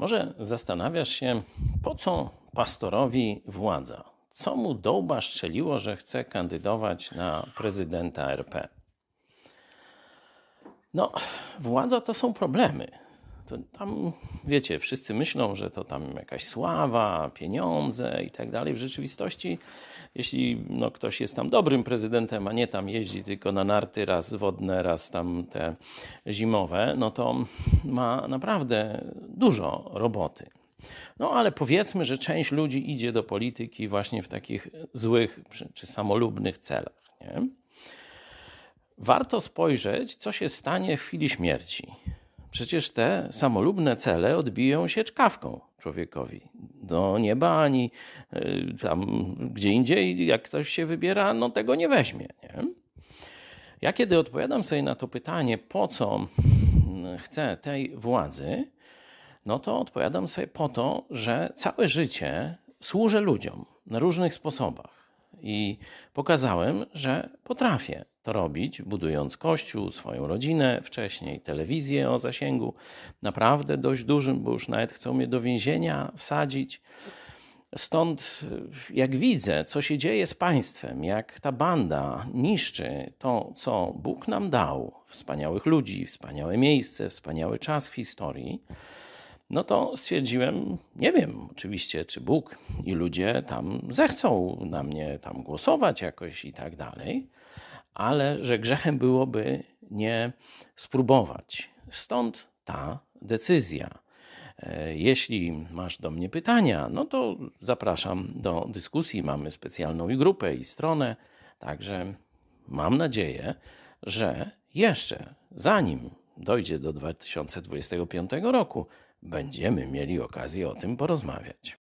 Może zastanawiasz się, po co pastorowi władza? Co mu dołba strzeliło, że chce kandydować na prezydenta RP? No, władza to są problemy. To tam, wiecie, wszyscy myślą, że to tam jakaś sława, pieniądze i tak dalej. W rzeczywistości, jeśli no, ktoś jest tam dobrym prezydentem, a nie tam jeździ tylko na narty, raz wodne, raz tam te zimowe, no to ma naprawdę dużo roboty. No ale powiedzmy, że część ludzi idzie do polityki właśnie w takich złych czy samolubnych celach. Nie? Warto spojrzeć, co się stanie w chwili śmierci. Przecież te samolubne cele odbiją się czkawką człowiekowi. Do nieba ani y, tam gdzie indziej, jak ktoś się wybiera, no tego nie weźmie. Nie? Ja kiedy odpowiadam sobie na to pytanie, po co chcę tej władzy, no to odpowiadam sobie po to, że całe życie służę ludziom na różnych sposobach. I pokazałem, że potrafię robić, budując kościół, swoją rodzinę, wcześniej telewizję o zasięgu naprawdę dość dużym, bo już nawet chcą mnie do więzienia wsadzić. Stąd, jak widzę, co się dzieje z państwem, jak ta banda niszczy to, co Bóg nam dał wspaniałych ludzi, wspaniałe miejsce, wspaniały czas w historii no to stwierdziłem, nie wiem oczywiście, czy Bóg i ludzie tam zechcą na mnie tam głosować jakoś i tak dalej, ale że grzechem byłoby nie spróbować. Stąd ta decyzja. E, jeśli masz do mnie pytania, no to zapraszam do dyskusji. Mamy specjalną i grupę i stronę, także mam nadzieję, że jeszcze zanim dojdzie do 2025 roku, będziemy mieli okazję o tym porozmawiać.